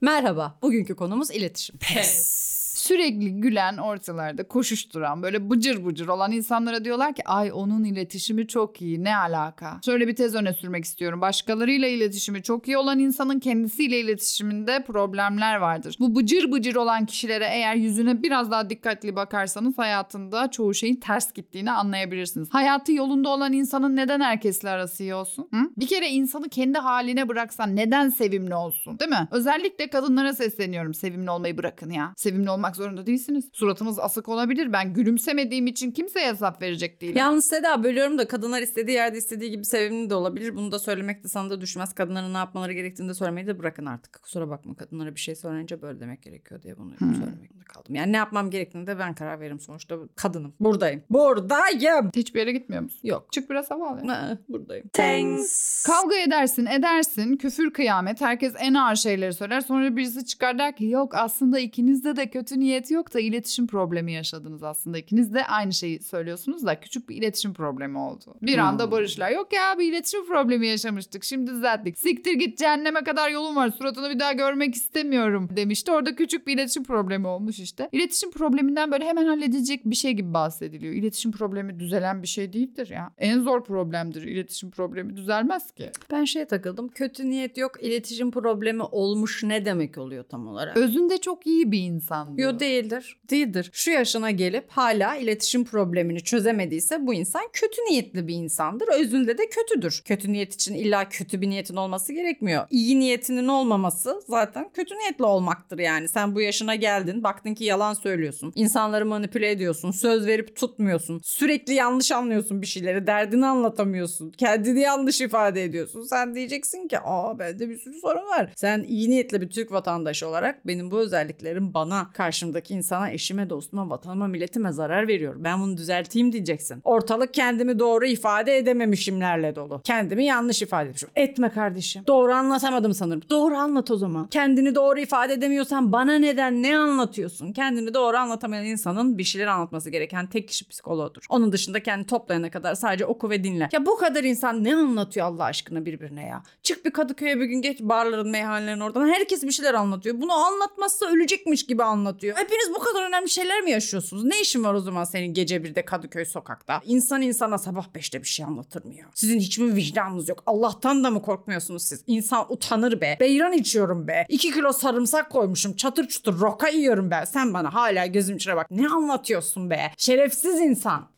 Merhaba, bugünkü konumuz iletişim. Pes. Sürekli gülen ortalarda koşuşturan böyle bıcır bıcır olan insanlara diyorlar ki ay onun iletişimi çok iyi ne alaka? Şöyle bir tez öne sürmek istiyorum. Başkalarıyla iletişimi çok iyi olan insanın kendisiyle iletişiminde problemler vardır. Bu bıcır bıcır olan kişilere eğer yüzüne biraz daha dikkatli bakarsanız hayatında çoğu şeyin ters gittiğini anlayabilirsiniz. Hayatı yolunda olan insanın neden herkesle arası iyi olsun? Hı? Bir kere insanı kendi haline bıraksan neden sevimli olsun? Değil mi? Özellikle kadınlara sesleniyorum. Sevimli olmayı bırakın ya. Sevimli olmak zorunda değilsiniz. Suratınız asık olabilir. Ben gülümsemediğim için kimseye hesap verecek değilim. Yalnız Seda bölüyorum da kadınlar istediği yerde istediği gibi sevimli de olabilir. Bunu da söylemek de sana da düşmez. Kadınların ne yapmaları gerektiğini de söylemeyi de bırakın artık. Kusura bakma kadınlara bir şey söyleyince böyle demek gerekiyor diye bunu söylemekte kaldım. Yani ne yapmam gerektiğini de ben karar veririm sonuçta. Kadınım. Buradayım. Buradayım. Hiçbir yere gitmiyor musun? Yok. Çık biraz hava al. ya. Ha, Buradayım. Thanks. Kavga edersin edersin küfür kıyamet herkes en ağır şeyleri söyler sonra birisi çıkar der ki yok aslında ikinizde de kötü niyet yok da iletişim problemi yaşadınız aslında ikiniz de aynı şeyi söylüyorsunuz da küçük bir iletişim problemi oldu. Bir Hmm. anda barışlar yok ya bir iletişim problemi yaşamıştık şimdi düzelttik siktir git cehenneme kadar yolun var suratını bir daha görmek istemiyorum demişti orada küçük bir iletişim problemi olmuş işte. İletişim probleminden böyle hemen halledilecek bir şey gibi bahsediliyor. İletişim problemi düzelen bir şey değildir ya. En zor problemdir iletişim problemi düzelmez ki. Ben şeye takıldım. Kötü niyet yok. iletişim problemi olmuş ne demek oluyor tam olarak? Özünde çok iyi bir insan diyor. Yo değildir. Değildir. Şu yaşına gelip hala iletişim problemini çözemediyse bu insan kötü niyetli bir insandır. Özünde de kötüdür. Kötü niyet için illa kötü bir niyetin olması gerekmiyor. İyi niyetinin olmaması zaten kötü niyetli olmaktır yani. Sen bu yaşına geldin, baktın ki yalan söylüyorsun. İnsanları manipüle ediyorsun, söz verip tutmuyorsun. Sürekli yanlış anlıyorsun bir şeyleri, derdini anlatamıyorsun. Kendini yanlış ifade ediyorsun. Sen diyeceksin ki, "Aa bende bir sürü sorun var." Sen iyi niyetli bir Türk vatandaşı olarak benim bu özelliklerim bana, karşımdaki insana, eşime, dostuma, vatanıma, milletime zarar veriyor. Ben bunu düzelteyim diyeceksin. Ortalık kendimi doğru ifade edememişimlerle dolu. Kendimi yanlış ifade etmişim. Etme kardeşim. Doğru anlatamadım sanırım. Doğru anlat o zaman. Kendini doğru ifade edemiyorsan bana neden ne anlatıyorsun? Kendini doğru anlatamayan insanın bir şeyler anlatması gereken tek kişi psikoloğudur. Onun dışında kendi toplayana kadar sadece oku ve dinle. Ya bu kadar insan ne anlatıyor Allah aşkına birbirine ya? Çık bir Kadıköy'e bir gün geç barların, meyhanelerin oradan. Herkes bir şeyler anlatıyor. Bunu anlatmazsa ölecekmiş gibi anlatıyor. Hepiniz bu kadar önemli şeyler mi yaşıyorsunuz? Ne işin var o zaman senin gece birde Kadıköy sokakta? İnsan insana sabah beşte bir şey anlatır mı ya? Sizin hiç mi vicdanınız yok? Allah'tan da mı korkmuyorsunuz siz? İnsan utanır be. Beyran içiyorum be. İki kilo sarımsak koymuşum. Çatır çutur roka yiyorum Sen bana hala gözüm içine bak. Ne anlatıyorsun be? Şerefsiz insan.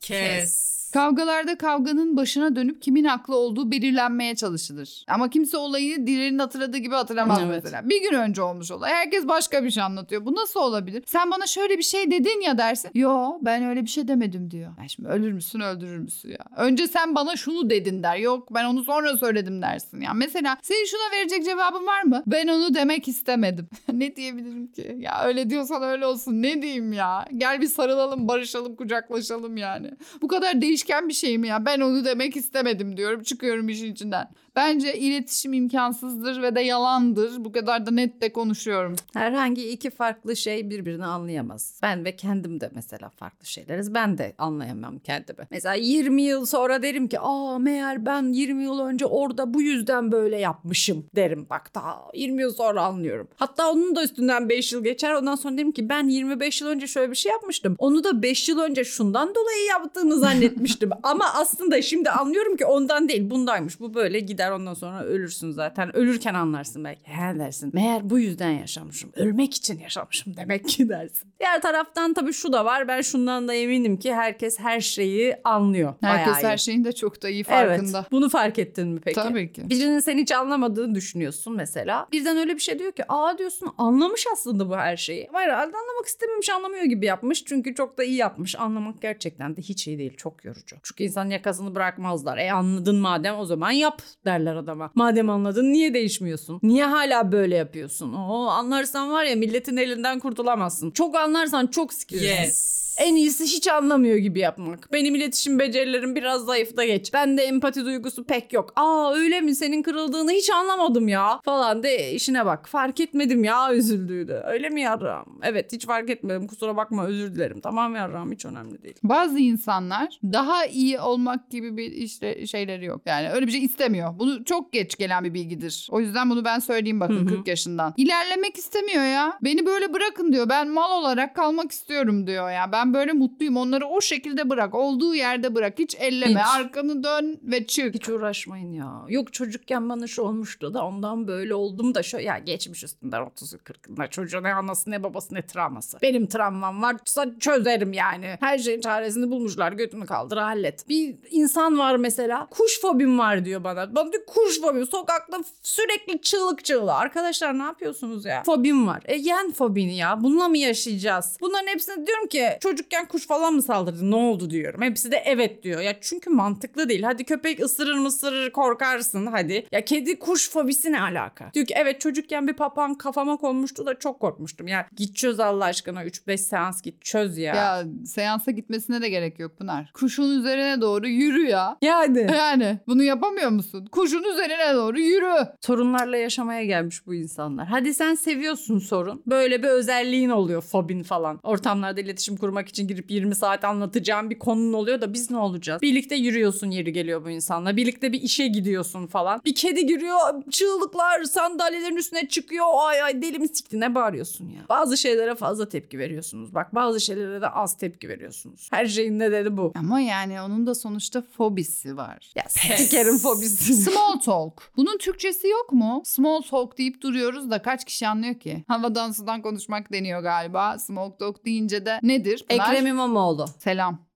Kes. Kavgalarda kavganın başına dönüp kimin haklı olduğu belirlenmeye çalışılır. Ama kimse olayı diğerinin hatırladığı gibi hatırlamaz Evet. mesela. Bir gün önce olmuş olay. Herkes başka bir şey anlatıyor. Bu nasıl olabilir? Sen bana şöyle bir şey dedin ya dersin. Yo ben öyle bir şey demedim diyor. Ben şimdi ölür müsün öldürür müsün ya? Önce sen bana şunu dedin der. Yok ben onu sonra söyledim dersin ya. Mesela senin şuna verecek cevabın var mı? Ben onu demek istemedim. ne diyebilirim ki? Ya öyle diyorsan öyle olsun. Ne diyeyim ya? Gel bir sarılalım, barışalım, kucaklaşalım yani. Bu kadar değişken bir şey mi ya? Ben onu demek istemedim diyorum. Çıkıyorum işin içinden. Bence iletişim imkansızdır ve de yalandır. Bu kadar da net de konuşuyorum. Herhangi iki farklı şey birbirini anlayamaz. Ben ve kendim de mesela farklı şeyleriz. Ben de anlayamam kendimi. Mesela 20 yıl sonra derim ki aa meğer ben 20 yıl önce orada bu yüzden böyle yapmışım derim. Bak daha 20 yıl sonra anlıyorum. Hatta onun da üstünden 5 yıl geçer. Ondan sonra derim ki ben 25 yıl önce şöyle bir şey yapmıştım. Onu da 5 yıl önce şundan dolayı yaptığımı zannetmiştim. Ama aslında şimdi anlıyorum ki ondan değil bundaymış. Bu böyle gider ondan sonra ölürsün zaten. Ölürken anlarsın belki. He dersin. Meğer bu yüzden yaşamışım. Ölmek için yaşamışım demek ki dersin. Diğer taraftan tabii şu da var. Ben şundan da eminim ki herkes her şeyi anlıyor. Herkes Bayağı her şeyin de çok da iyi farkında. Evet. Bunu fark ettin mi peki? Tabii ki. Birinin seni hiç anlamadığını düşünüyorsun mesela. Birden öyle bir şey diyor ki aa diyorsun anlamış aslında bu her şeyi. Ama herhalde anlamak istememiş anlamıyor gibi yapmış. Çünkü çok da iyi yapmış. Anlamak gerçekten de hiç iyi değil. Çok yorucu. Çünkü insan yakasını bırakmazlar. E anladın madem o zaman yap derler adama. Madem anladın niye değişmiyorsun? Niye hala böyle yapıyorsun? Oo anlarsan var ya milletin elinden kurtulamazsın. Çok anlarsan çok sikilirsin. Yes. En iyisi hiç anlamıyor gibi yapmak. Benim iletişim becerilerim biraz zayıf da geç. Bende empati duygusu pek yok. Aa öyle mi senin kırıldığını hiç anlamadım ya falan de işine bak. Fark etmedim ya üzüldüğünü. Öyle mi yarram? Evet hiç fark etmedim kusura bakma özür dilerim. Tamam yarram hiç önemli değil. Bazı insanlar daha iyi olmak gibi bir işte şeyleri yok. Yani öyle bir şey istemiyor. Bunu çok geç gelen bir bilgidir. O yüzden bunu ben söyleyeyim bakın Hı hı. 40 yaşından. İlerlemek istemiyor ya. Beni böyle bırakın diyor. Ben mal olarak kalmak istiyorum diyor ya. Ben böyle mutluyum. Onları o şekilde bırak. Olduğu yerde bırak. Hiç elleme. Hiç. Arkanı dön ve çık. Hiç uğraşmayın ya. Yok çocukken bana şu olmuştu da ondan böyle oldum da şu ya geçmiş üstünden 30'u 40'ında çocuğun ne anası ne babası ne travması. Benim travmam varsa çözerim yani. Her şeyin çaresini bulmuşlar götünü kaldır hallet. Bir insan var mesela kuş fobim var diyor bana. Bana diyor kuş fobim sokakta sürekli çığlık çığlığı. Arkadaşlar ne yapıyorsunuz ya? Fobim var. E yen fobini ya. Bununla mı yaşayacağız? Bunların hepsine diyorum ki çocukken kuş falan mı saldırdı? Ne oldu diyorum. Hepsi de evet diyor. Ya çünkü mantıklı değil. Hadi köpek ısırır mı ısırır korkarsın hadi. Ya kedi kuş fobisi ne alaka? Diyor ki evet çocukken bir papan kafama konmuştu da çok korkmuştum. Ya git çöz Allah aşkına 3-5 seans git çöz ya. Ya seansa gitmesine de gerek yok Pınar. Kuşun üzerine doğru yürü ya. Yani. Yani bunu yapamıyor musun? Kuşun üzerine doğru yürü. Sorunlarla yaşamaya gelmiş bu insanlar. Hadi sen seviyorsun sorun. Böyle bir özelliğin oluyor fobin falan. Ortamlarda iletişim kurmak için girip 20 saat anlatacağım bir konun oluyor da biz ne olacağız? Birlikte yürüyorsun yeri geliyor bu insanla. Birlikte bir işe gidiyorsun falan. Bir kedi giriyor çığlıklar sandalyelerin üstüne çıkıyor. Ay ay deli mi sikti ne bağırıyorsun ya? Bazı şeylere fazla tepki veriyorsunuz. Bak bazı şeylere de az tepki veriyorsunuz. Her şeyin nedeni bu. Ama yani onun da sonuçta fobisi var. Ya sikerim fobisi. Small talk. Bunun Türkçesi yok mu? Small talk deyip duruyoruz da kaç kişi anlıyor ki? Havadan sudan konuşmak deniyor galiba. Small talk deyince de nedir? Pınar? Ekrem İmamoğlu.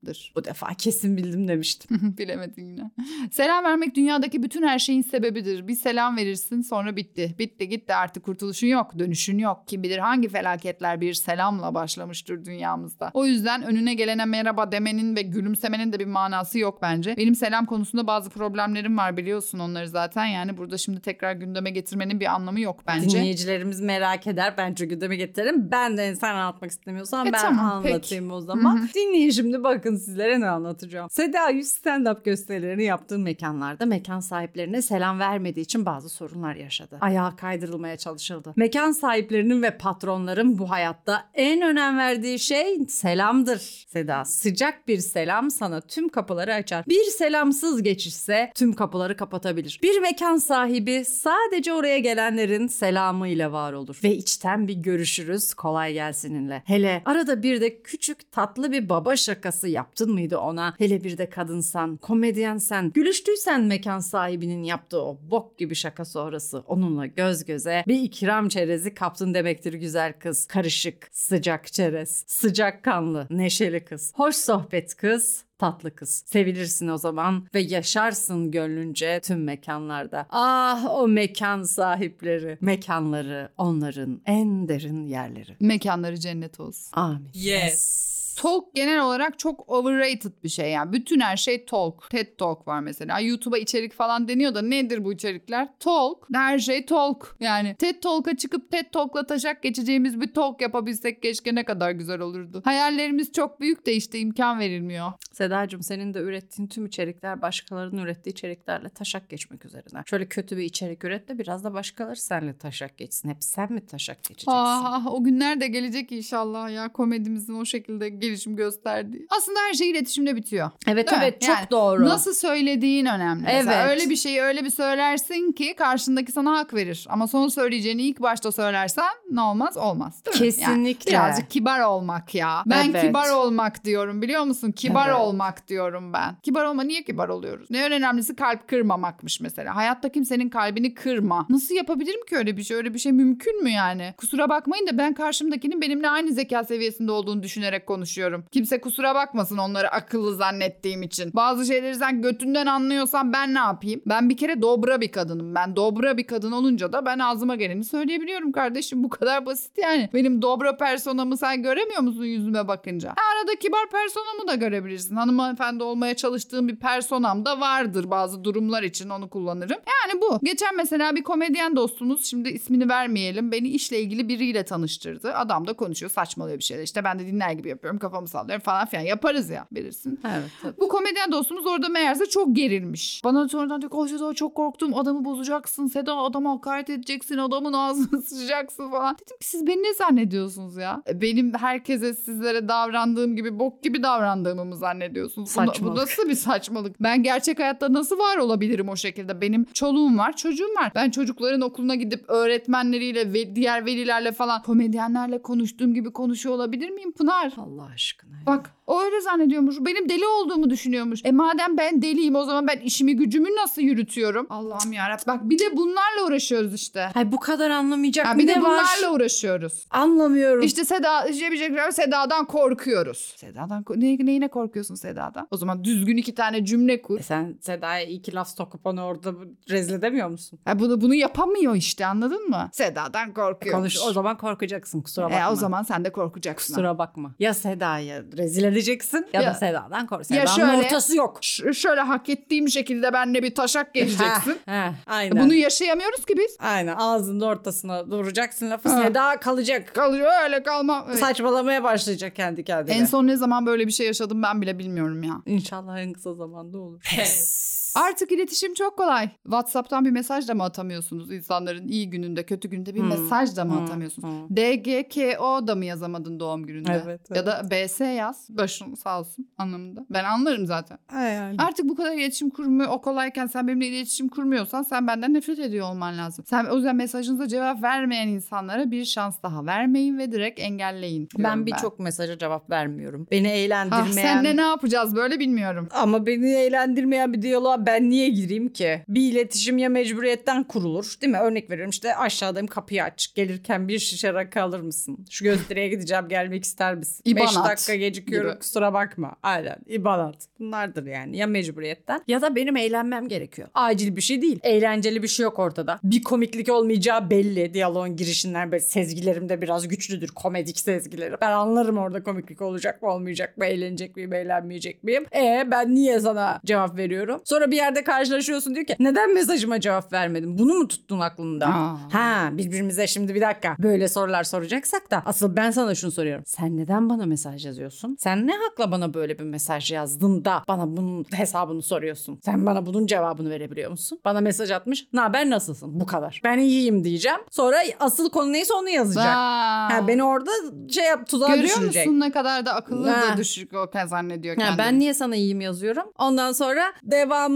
Selamdır. Bu defa kesin bildim demiştim. Bilemedin yine. Selam vermek dünyadaki bütün her şeyin sebebidir. Bir selam verirsin sonra bitti. Bitti gitti artık kurtuluşun yok. Dönüşün yok. Kim bilir hangi felaketler bir selamla başlamıştır dünyamızda. O yüzden önüne gelene merhaba demenin ve gülümsemenin de bir manası yok bence. Benim selam konusunda bazı problemlerim var biliyorsun onları zaten. Yani burada şimdi tekrar gündeme getirmenin bir anlamı yok bence. Dinleyicilerimiz merak eder. Bence gündeme getirelim. Ben de sen anlatmak istemiyorsan E ben tamam, anlatayım peki. o zaman. Dinleyin şimdi bakın sizlere ne anlatacağım. Seda Yüz stand-up gösterilerini yaptığı mekanlarda mekan sahiplerine selam vermediği için bazı sorunlar yaşadı. Ayağa kaydırılmaya çalışıldı. Mekan sahiplerinin ve patronların bu hayatta en önem verdiği şey selamdır. Seda sıcak bir selam sana tüm kapıları açar. Bir selamsız geçişse tüm kapıları kapatabilir. Bir mekan sahibi sadece oraya gelenlerin selamıyla var olur. Ve içten bir görüşürüz kolay gelsininle. Hele arada bir de küçük tatlı bir baba şakası yaptın mıydı ona? Hele bir de kadınsan, komedyensen, gülüştüysen mekan sahibinin yaptığı o bok gibi şaka sonrası onunla göz göze bir ikram çerezi kaptın demektir güzel kız. Karışık, sıcak çerez, sıcak kanlı, neşeli kız. Hoş sohbet kız, tatlı kız. Sevilirsin o zaman ve yaşarsın gönlünce tüm mekanlarda. Ah o mekan sahipleri, mekanları onların en derin yerleri. Mekanları cennet olsun. Amin. Yes. Talk genel olarak çok overrated bir şey yani. Bütün her şey talk. TED Talk var mesela. YouTube'a içerik falan deniyor da nedir bu içerikler? Talk. Her şey talk. Yani TED Talk'a çıkıp TED Talk'la taşak geçeceğimiz bir talk yapabilsek keşke ne kadar güzel olurdu. Hayallerimiz çok büyük de işte imkan verilmiyor. Sedacığım senin de ürettiğin tüm içerikler başkalarının ürettiği içeriklerle taşak geçmek üzerine. Şöyle kötü bir içerik üret de biraz da başkaları seninle taşak geçsin. Hep sen mi taşak geçeceksin? Ah o günler de gelecek inşallah ya komedimizin o şekilde gelişim gösterdiği. Aslında her şey iletişimde bitiyor. Evet Değil mi? evet çok Yani doğru. Nasıl söylediğin önemli. Mesela Evet. öyle bir şeyi öyle bir söylersin ki karşındaki sana hak verir. Ama son söyleyeceğini ilk başta söylersen ne olmaz? Olmaz. mi? Kesinlikle. Yani birazcık kibar olmak ya. Ben Evet. kibar olmak diyorum biliyor musun? Kibar Evet. olmak diyorum ben. Kibar olma niye kibar oluyoruz? Ne önemlisi kalp kırmamakmış mesela. Hayatta kimsenin kalbini kırma. Nasıl yapabilirim ki öyle bir şey? Öyle bir şey mümkün mü yani? Kusura bakmayın da ben karşımdakinin benimle aynı zeka seviyesinde olduğunu düşünerek konuşuyorum. Kimse kusura bakmasın onları akıllı zannettiğim için. Bazı şeyleri sen götünden anlıyorsan ben ne yapayım? Ben bir kere dobra bir kadınım. Ben dobra bir kadın olunca da ben ağzıma geleni söyleyebiliyorum kardeşim. Bu kadar basit yani. Benim dobra personamı sen göremiyor musun yüzüme bakınca? Ha, arada kibar personamı da görebilirsin. Hanımefendi olmaya çalıştığım bir personam da vardır bazı durumlar için onu kullanırım. Yani bu. Geçen mesela bir komedyen dostumuz şimdi ismini vermeyelim beni işle ilgili biriyle tanıştırdı. Adam da konuşuyor saçmalıyor bir şeyler. İşte ben de dinler gibi yapıyorum. Kafamı sallıyorum falan filan yaparız ya bilirsin. Evet. tabii. Bu komedyen dostumuz orada meğerse çok gerilmiş. Bana sonradan diyor ki "Ay Seda çok korktum adamı bozacaksın. Seda adama hakaret edeceksin adamın ağzını sıçacaksın falan. Dedim ki siz beni ne zannediyorsunuz ya? Benim herkese sizlere davrandığım gibi bok gibi davrandığımı mı zannediyorsunuz? Bu- Bu, Saçmalık. nasıl bir saçmalık? Ben gerçek hayatta nasıl var olabilirim o şekilde? Benim çoluğum var çocuğum var. Ben çocukların okuluna gidip öğretmenleriyle ve diğer velilerle falan komedyenlerle konuştuğum gibi konuşuyor olabilir miyim Pınar? Allah aşkına. ya. Bak o öyle zannediyormuş. Benim deli olduğumu düşünüyormuş. E madem ben deliyim o zaman ben işimi gücümü nasıl yürütüyorum? Allah'ım yarabbim. Bak bir de bunlarla uğraşıyoruz işte. Hay bu kadar anlamayacak Ha, bir bir de ne var? bunlarla uğraşıyoruz. Anlamıyorum. İşte Seda, yapabilecekler Seda'dan korkuyoruz. Seda'dan ne, neyine korkuyorsun Seda'dan? O zaman düzgün iki tane cümle kur. E sen Seda'ya iki laf sokup onu orada rezil edemiyor musun? Ha, bunu bunu yapamıyor işte anladın mı? Seda'dan korkuyormuş. Konuş, o zaman korkacaksın kusura bakma. E, o zaman sen de korkacaksın. Kusura bakma. Ya Seda'yı rezil edeceksin ya, Ya- da Seda'dan kork. Ya Seda'nın şöyle- ortası yok. Ş- şöyle hak ettiğim şekilde benle bir taşak geçeceksin. Heh, heh, aynen. Bunu yaşayamıyoruz ki biz. Aynen ağzının ortasına duracaksın lafı Ha. Seda kalacak. Kalıyor öyle kalma. Evet. Saçmalamaya başlayacak kendi kendine. En son ne zaman böyle bir şey yaşadım ben bile bilmiyorum ya. İnşallah en kısa zamanda olur. Pes. Artık iletişim çok kolay. WhatsApp'tan bir mesaj da mı atamıyorsunuz insanların iyi gününde, kötü günde bir Hmm. mesaj da mı Hmm, atamıyorsunuz? hmm. DGKO da mı yazamadın doğum gününde? Evet, Ya da BS yaz. Başın sağ olsun anlamında. Ben anlarım zaten. Yani. Artık bu kadar iletişim kurmuyor o kolayken sen benimle iletişim kurmuyorsan sen benden nefret ediyor olman lazım. Sen o yüzden mesajınıza cevap vermeyen insanlara bir şans daha vermeyin ve direkt engelleyin. Ben birçok mesaja cevap vermiyorum. Beni Ah, eğlendirmeyen... senle ne yapacağız böyle bilmiyorum. Ama beni eğlendirmeyen bir diyaloğa ben niye gireyim ki? Bir iletişim ya mecburiyetten kurulur değil mi? Örnek veriyorum işte aşağıdayım kapıyı aç. Gelirken bir şişe rakı alır mısın? Şu gösteriye gideceğim gelmek ister misin? İban 5 at dakika gecikiyorum gibi. kusura bakma. Aynen İban at. Bunlardır yani ya mecburiyetten ya da benim eğlenmem gerekiyor. Acil bir şey değil. Eğlenceli bir şey yok ortada. Bir komiklik olmayacağı belli. Diyaloğun girişinden böyle sezgilerim de biraz güçlüdür. Komedik sezgilerim. Ben anlarım orada komiklik olacak mı olmayacak mı? Eğlenecek miyim eğlenmeyecek miyim? E ben niye sana cevap veriyorum? Sonra bir yerde karşılaşıyorsun diyor ki neden mesajıma cevap vermedin? Bunu mu tuttun aklında? Aa. Ha birbirimize şimdi bir dakika böyle sorular soracaksak da asıl ben sana şunu soruyorum. Sen neden bana mesaj yazıyorsun? Sen ne hakla bana böyle bir mesaj yazdın da bana bunun hesabını soruyorsun? Sen bana bunun cevabını verebiliyor musun? Bana mesaj atmış. Ne haber nasılsın? Bu kadar. Ben iyiyim diyeceğim. Sonra asıl konu neyse onu yazacak. Ha, beni orada şey yap tuzağa Görüyor düşürecek. musun ne kadar da akıllı Ha. da düşük o zannediyor Ha, kendini. ben niye sana iyiyim yazıyorum? Ondan sonra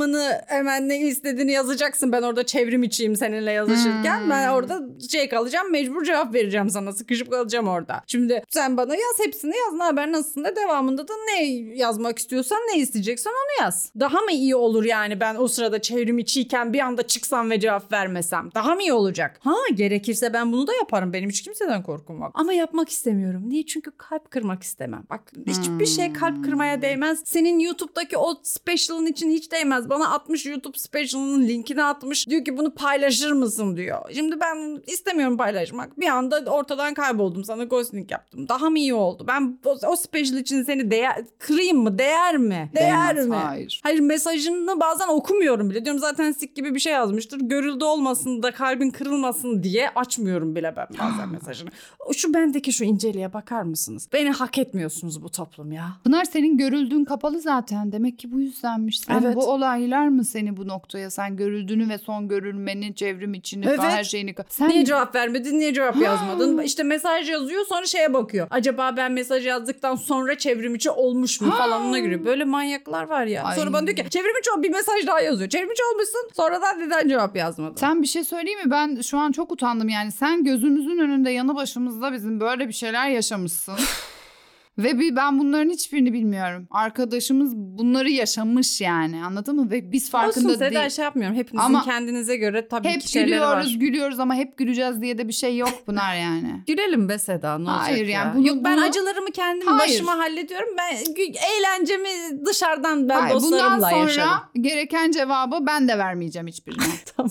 devamını hemen ne istediğini yazacaksın. Ben orada çevrim içiyim seninle yazışırken. Hmm. Ben orada şey kalacağım mecbur cevap vereceğim sana. Sıkışıp kalacağım orada. Şimdi sen bana yaz hepsini yaz. Ne haber nasılsın da devamında da ne yazmak istiyorsan ne isteyeceksen onu yaz. Daha mı iyi olur yani ben o sırada çevrim içiyken bir anda çıksam ve cevap vermesem? Daha mı iyi olacak? Ha gerekirse ben bunu da yaparım. Benim hiç kimseden korkum yok. Ama yapmak istemiyorum. Niye? Çünkü kalp kırmak istemem. Bak hiçbir şey kalp kırmaya değmez. Senin YouTube'daki o special'ın için hiç değmez. Bana 60 YouTube special'ının linkini atmış. Diyor ki bunu paylaşır mısın diyor. Şimdi ben istemiyorum paylaşmak. Bir anda ortadan kayboldum. Sana ghosting yaptım. Daha mı iyi oldu? Ben o, o special için seni değer, kırayım mı? Değer mi? Değer Değmez, mi? hayır. Hayır mesajını bazen okumuyorum bile. Diyorum zaten sik gibi bir şey yazmıştır. Görüldü olmasın da kalbin kırılmasın diye açmıyorum bile ben bazen mesajını. Şu bendeki şu inceliğe bakar mısınız? Beni hak etmiyorsunuz bu toplum ya. Pınar senin görüldüğün kapalı zaten. Demek ki bu yüzdenmiş. Sen Evet. bu olaylar mı seni bu noktaya? Sen görüldüğünü ve son görülmenin çevrim içini Evet. her şeyini... Sen Niye cevap vermedin? Niye cevap yazmadın? İşte mesaj yazıyor sonra şeye bakıyor. Acaba ben mesaj yazdıktan sonra çevrim içi olmuş mu falan ona göre. Böyle manyaklar var ya. Ay. Sonra bana diyor ki çevrim içi ol bir mesaj daha yazıyor. Çevrim içi olmuşsun sonradan neden cevap yazmadın? Sen bir şey söyleyeyim mi? Ben şu an çok utandım yani. Sen gözümüzün önünde yanı başımızda bizim böyle bir şeyler yaşamışsın. Ve bir, ben bunların hiçbirini bilmiyorum. Arkadaşımız bunları yaşamış yani anladın mı? Ve biz farkında Olsun değil. şey yapmıyorum. Hepinizin Ama kendinize göre tabii Hep ki şeyleri gülüyoruz var. gülüyoruz ama hep güleceğiz diye de bir şey yok Pınar yani. Gülelim be Seda ne olacak Hayır ya? yani bunu- Yok ben bunu- acılarımı kendim Hayır. başıma hallediyorum. Ben eğlencemi dışarıdan ben Hayır, bundan dostlarımla sonra yaşarım. gereken cevabı ben de vermeyeceğim hiçbirine. tamam.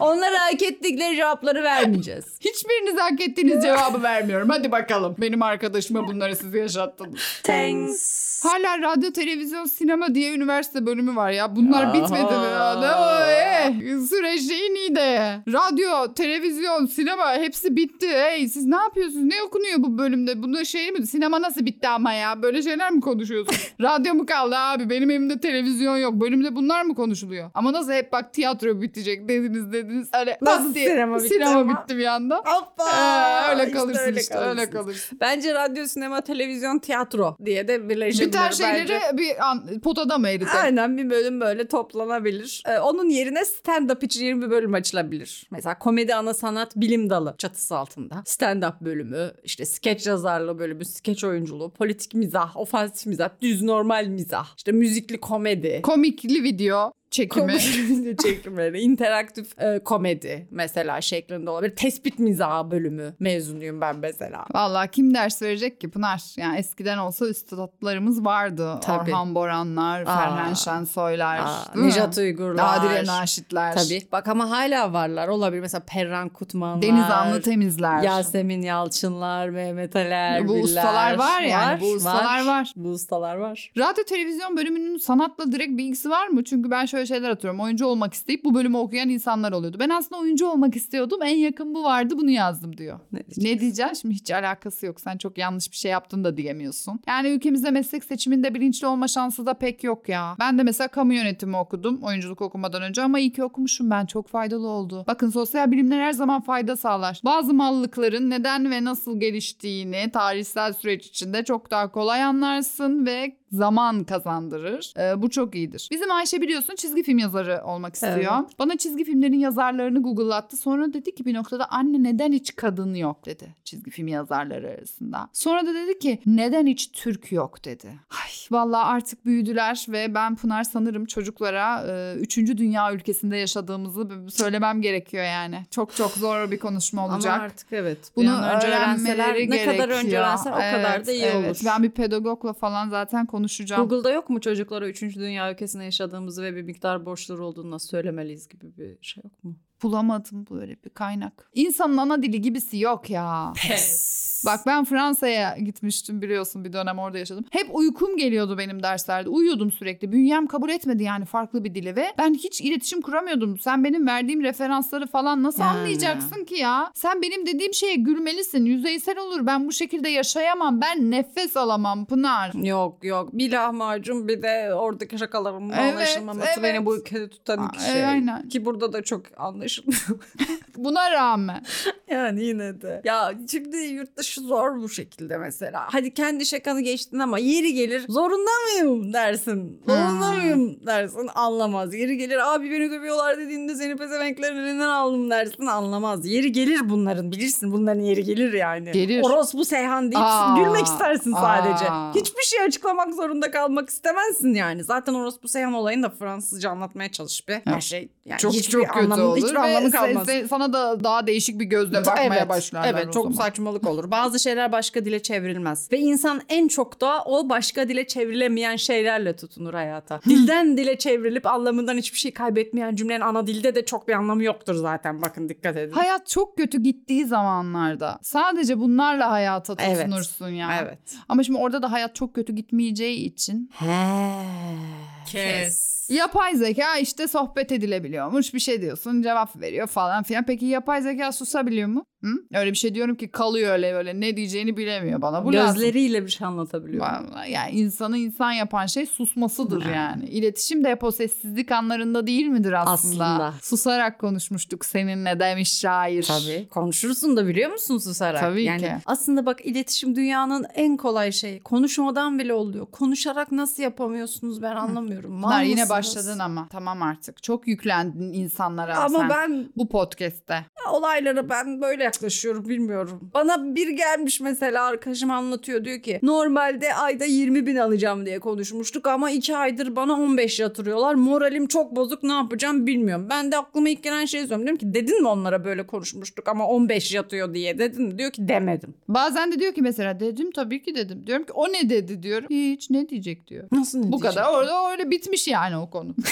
Onlara hak ettikleri cevapları vermeyeceğiz. Hiçbiriniz hak ettiğiniz cevabı vermiyorum. Hadi bakalım. Benim arkadaşıma bunları siz yaşattınız. Thanks. Hala radyo, televizyon, sinema diye üniversite bölümü var ya. Bunlar Aa. bitmedi mi? ya? Ne o, eh, süreç iyi de. Radyo, televizyon, sinema hepsi bitti. Hey siz ne yapıyorsunuz? Ne okunuyor bu bölümde? Bunda şey mi? Sinema nasıl bitti ama ya? Böyle şeyler mi konuşuyorsunuz? Radyo mu kaldı abi? Benim evimde televizyon yok. Bölümde bunlar mı konuşuluyor? Ama nasıl hep bak tiyatro bitecek dediniz dediniz. Öyle Nasıl pat diye sinema bitti sinema ama? bitti bir anda. Hoppa. Ee, öyle İşte kalırsın işte öyle kalırsın. kalırsın. Bence radyo, sinema, televizyon, tiyatro diye de birleşebilir Biten bence. şeyleri bir an, potada mı eritelim? Aynen bir bölüm böyle toplanabilir. Ee, onun yerine stand-up için yeni bir bölüm açılabilir. Mesela komedi ana sanat bilim dalı çatısı altında. Stand-up bölümü, işte skeç yazarlığı bölümü, skeç oyunculuğu, politik mizah, ofansif mizah, düz normal mizah, işte müzikli komedi. Komikli video çekimi. Çekimleri, interaktif e, komedi mesela şeklinde olabilir. Tespit mizahı bölümü mezunuyum ben mesela. Vallahi kim ders verecek ki Pınar? Yani eskiden olsa üstadlarımız vardı. Tabii. Orhan Boranlar, Aa. Ferhan Şensoylar, Aa? Nejat Uygurlar. Nadire Naşitler. Tabii. Bak ama hala varlar. Olabilir. Mesela Perran Kutmanlar. Deniz Anlı Temizler. Yasemin Yalçınlar, Mehmet Erbil'ler. bu ustalar var yani. bu ustalar var. Bu ustalar var. Radyo televizyon bölümünün sanatla direkt bir ilgisi var mı? Çünkü ben şöyle şeyler atıyorum. Oyuncu olmak isteyip bu bölümü okuyan insanlar oluyordu. Ben aslında oyuncu olmak istiyordum. En yakın bu vardı. Bunu yazdım diyor. Ne diyeceğim? Ne diyeceksin? Şimdi hiç alakası yok. Sen çok yanlış bir şey yaptın da diyemiyorsun. Yani ülkemizde meslek seçiminde bilinçli olma şansı da pek yok ya. Ben de mesela kamu yönetimi okudum oyunculuk okumadan önce ama iyi ki okumuşum ben. Çok faydalı oldu. Bakın sosyal bilimler her zaman fayda sağlar. Bazı mallıkların neden ve nasıl geliştiğini tarihsel süreç içinde çok daha kolay anlarsın ve zaman kazandırır. Ee, bu çok iyidir. Bizim Ayşe biliyorsun çizgi film yazarı olmak istiyor. Evet. Bana çizgi filmlerin yazarlarını Google'lattı. Sonra dedi ki bir noktada anne neden hiç kadın yok dedi çizgi film yazarları arasında. Sonra da dedi ki neden hiç Türk yok dedi. Ay vallahi artık büyüdüler ve ben Pınar sanırım çocuklara 3. dünya ülkesinde yaşadığımızı söylemem gerekiyor yani. Çok çok zor bir konuşma olacak. Ama artık evet. Bunu önce öğrenmeleri ne kadar gerekiyor. önce öğrenseler o kadar da iyi evet. olur. Ben bir pedagogla falan zaten konuşacağım. Google'da yok mu çocuklara 3. Dünya ülkesinde yaşadığımızı ve bir miktar borçları olduğunu nasıl söylemeliyiz gibi bir şey yok mu? Bulamadım böyle bir kaynak. İnsanın ana dili gibisi yok ya. Pes. Bak ben Fransa'ya gitmiştim biliyorsun bir dönem orada yaşadım. Hep uykum geliyordu benim derslerde. Uyuyordum sürekli. Bünyem kabul etmedi yani farklı bir dili ve ben hiç iletişim kuramıyordum. Sen benim verdiğim referansları falan nasıl Yani. anlayacaksın ki ya? Sen benim dediğim şeye gülmelisin. Yüzeysel olur. Ben bu şekilde yaşayamam. Ben nefes alamam Pınar. Yok yok. Bir lahmacun bir de oradaki şakalarımın Evet, anlaşılmaması evet. beni bu ülkede tutan iki şey. aynen. Ki burada da çok anlaşılmıyor. Deus. Buna rağmen. yani yine de. Ya şimdi yurt dışı zor bu şekilde mesela. Hadi kendi şakanı geçtin ama yeri gelir zorunda mıyım dersin. Zorunda Hmm. mıyım dersin anlamaz. Yeri gelir abi beni dövüyorlar dediğinde seni pezevenklerin elinden aldım dersin anlamaz. Yeri gelir bunların bilirsin bunların yeri gelir yani. Gelir. Orospu Seyhan deyip Aa, gülmek istersin sadece. aa. Hiçbir şey açıklamak zorunda kalmak istemezsin yani. Zaten Orospu Seyhan olayını da Fransızca anlatmaya çalış be. Her şey yani çok hiçbir çok kötü anlamı, olur hiçbir anlamı kalmaz. se- sana da daha değişik bir gözle bakmaya evet, başlarlar Evet o çok zaman. saçmalık olur. Bazı şeyler başka dile çevrilmez. Ve insan en çok da o başka dile çevrilemeyen şeylerle tutunur hayata. Dilden dile çevrilip anlamından hiçbir şey kaybetmeyen cümlenin ana dilde de çok bir anlamı yoktur zaten. Bakın dikkat edin. Hayat çok kötü gittiği zamanlarda sadece bunlarla hayata Evet. tutunursun ya. Evet. Ama şimdi orada da hayat çok kötü gitmeyeceği için Kes. Yapay zeka işte sohbet edilebiliyormuş. Bir şey diyorsun cevap veriyor falan filan. Peki yapay zeka susabiliyor mu? Hı? Öyle bir şey diyorum ki kalıyor öyle öyle ne diyeceğini bilemiyor bana. Bu lazım. Gözleriyle bir şey anlatabiliyor. Yani insanı insan yapan şey susmasıdır Ha. yani. İletişim de hep o sessizlik anlarında değil midir aslında? Aslında. Susarak konuşmuştuk seninle demiş şair. Tabii. Konuşursun da biliyor musun susarak? Tabii yani ki. Aslında bak iletişim dünyanın en kolay şeyi. Konuşmadan bile oluyor. Konuşarak nasıl yapamıyorsunuz ben anlamıyorum. Bunlar yine başladın ama tamam artık. Çok yüklendin insanlara Ama sen ben bu podcast'te. olaylara ben böyle yaklaşıyorum bilmiyorum. Bana bir gelmiş mesela arkadaşım anlatıyor diyor ki normalde ayda 20 bin alacağım diye konuşmuştuk ama 2 aydır bana 15 yatırıyorlar. Moralim çok bozuk ne yapacağım bilmiyorum. Ben de aklıma ilk gelen şeyi söylüyorum. Diyorum ki dedin mi onlara böyle konuşmuştuk ama 15 yatıyor diye dedin mi? Diyor ki demedim. Bazen de diyor ki mesela dedim tabii ki dedim. Diyorum ki o ne dedi diyorum. Hiç ne diyecek diyor. Nasıl ne Bu diyecek? kadar orada öyle bitmiş yani o konu.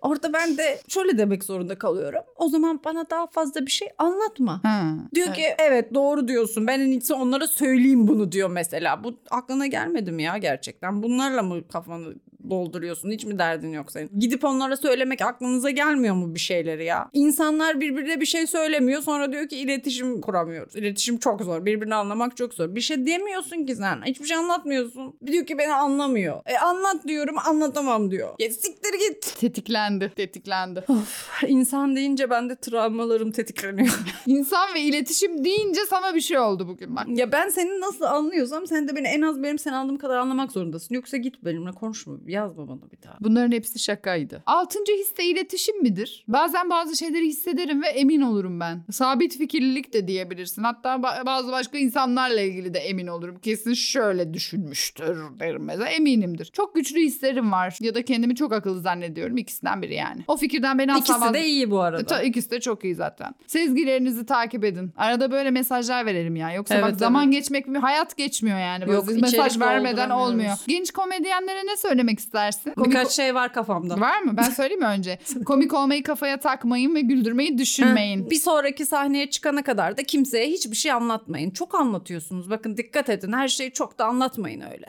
Orada ben de şöyle demek zorunda kalıyorum. O zaman bana daha fazla bir şey anlatma. Ha. Diyor Evet. ki evet doğru diyorsun. Ben en iyisi onlara söyleyeyim bunu diyor mesela. Bu aklına gelmedi mi ya gerçekten? Bunlarla mı kafanı dolduruyorsun? Hiç mi derdin yok senin? Gidip onlara söylemek aklınıza gelmiyor mu bir şeyleri ya? İnsanlar birbirine bir şey söylemiyor. Sonra diyor ki iletişim kuramıyoruz. İletişim çok zor. Birbirini anlamak çok zor. Bir şey diyemiyorsun ki sen. Hiçbir şey anlatmıyorsun. Diyor ki beni anlamıyor. E anlat diyorum anlatamam diyor. Ya siktir git. Tetiklendi. Tetiklendi. İnsan deyince bende travmalarım tetikleniyor. İnsan ve iletişim deyince sana bir şey oldu bugün bak. Ya ben seni nasıl anlıyorsam sen de beni en az benim seni anladığım kadar anlamak zorundasın. Yoksa git benimle konuşma. Yazma bana bir daha. Bunların hepsi şakaydı. Altıncı hisse iletişim midir? Bazen bazı şeyleri hissederim ve emin olurum ben. Sabit fikirlilik de diyebilirsin. Hatta ba- bazı başka insanlarla ilgili de emin olurum. Kesin şöyle düşünmüştür derim mesela. Eminimdir. Çok güçlü hislerim var. Ya da kendimi çok akıllı zannediyorum. İkisinden biri yani. O fikirden beni asla İkisi de iyi bu arada. Ta, ikisi de çok iyi zaten. Sezgilerinizi takip edin. Arada böyle mesajlar verelim ya. Yoksa Evet, bak evet. zaman geçmek mi? Hayat geçmiyor yani. Yok, mesaj vermeden olmuyor. Genç komedyenlere ne söylemek istersin? Komik- Birkaç şey var kafamda. Var mı? Ben söyleyeyim mi önce? Komik olmayı kafaya takmayın ve güldürmeyi düşünmeyin. Bir sonraki sahneye çıkana kadar da kimseye hiçbir şey anlatmayın. Çok anlatıyorsunuz. Bakın dikkat edin. Her şeyi çok da anlatmayın öyle.